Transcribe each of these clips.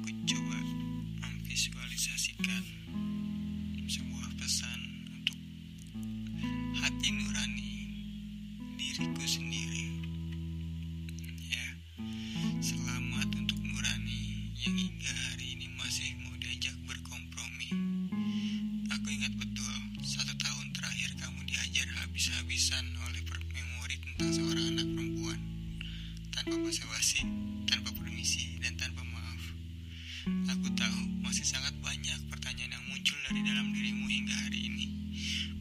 aku coba memvisualisasikan sebuah pesan untuk hati nurani diriku sendiri. Ya selamat untuk nurani yang hingga hari ini masih mau diajak berkompromi. Aku ingat betul satu tahun terakhir kamu diajar habis-habisan oleh memori tentang seorang anak perempuan tanpa basa-basi. Dari dalam dirimu hingga hari ini.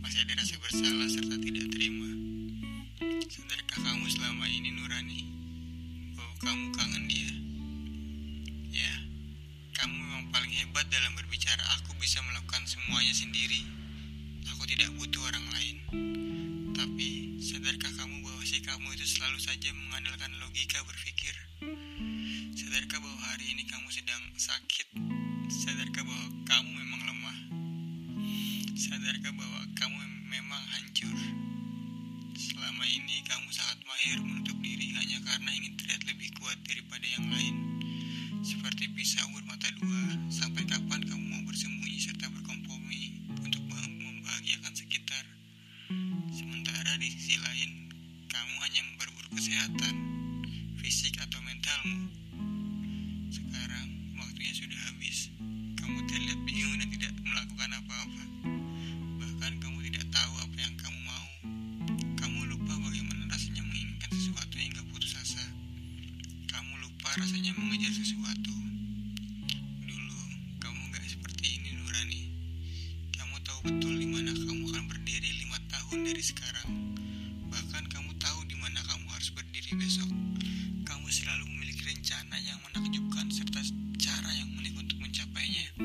Masih ada rasa bersalah serta tidak terima. Sadarkah kamu selama ini Nurani bahwa kamu kangen dia? Ya, kamu memang paling hebat dalam berbicara. Aku bisa melakukan semuanya sendiri. Aku tidak butuh orang lain. Tapi, sadarkah kamu bahwa si kamu itu selalu saja mengandalkan logika berpikir? Sadarkah bahwa hari ini kamu sedang sakit? Sadarkah bahwa kamu? Sadarkah bahwa kamu memang hancur? Selama ini kamu sangat mahir menutup diri hanya karena ingin terlihat lebih kuat daripada yang lain. Seperti pisau bermata dua, sampai kapan kamu mau bersembunyi serta berkompromi untuk membahagiakan sekitar? Sementara di sisi lain, kamu hanya memperburuk kesehatan, fisik atau mentalmu. Sekarang, waktunya sudah habis. Rasanya mengejar sesuatu. Dulu, kamu gak seperti ini, Nurani. Kamu tahu betul di mana kamu akan berdiri lima tahun dari sekarang. Bahkan kamu tahu di mana kamu harus berdiri besok. Kamu selalu memiliki rencana yang menakjubkan serta cara yang unik untuk mencapainya.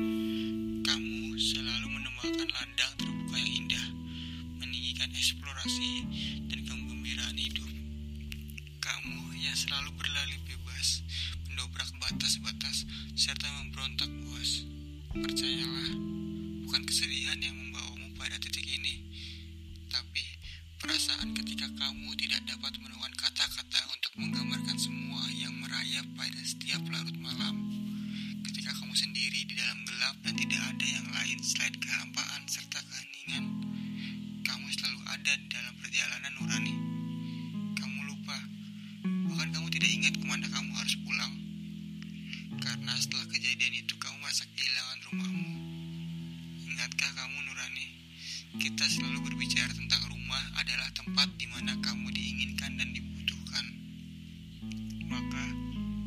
Kamu selalu menemukan ladang terbuka yang indah, meninggikan eksplorasi dan kegembiraan hidup. Kamu yang selalu berlari bebas, mendobrak batas-batas, serta memberontak puas. Percayalah, bukan kesedihan yang membawamu pada titik ini, tapi perasaan ketika kamu tidak dapat menemukan kata-kata untuk menggambarkan semua yang merayap pada setiap larut malam. Ketika kamu sendiri di dalam gelap dan tidak ada setelah kejadian itu kamu merasa kehilangan rumahmu. Ingatkah kamu Nurani? Kita selalu berbicara tentang rumah adalah tempat di mana kamu diinginkan dan dibutuhkan. Maka,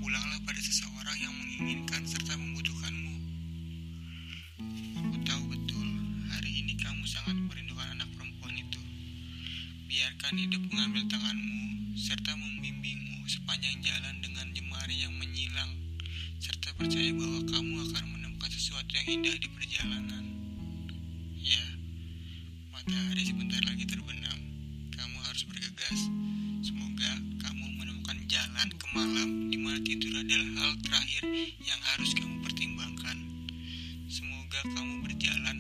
pulanglah pada seseorang yang menginginkan serta membutuhkanmu. Aku tahu betul, hari ini kamu sangat merindukan anak perempuan itu. Biarkan hidup mengambil tanganmu, serta membimbingmu sepanjang jalan dengan jemari yang menyilang, percaya bahwa kamu akan menemukan sesuatu yang indah di perjalanan. Ya, matahari sebentar lagi terbenam. Kamu harus bergegas. Semoga kamu menemukan jalan ke malam di mana tidur adalah hal terakhir yang harus kamu pertimbangkan. Semoga kamu berjalan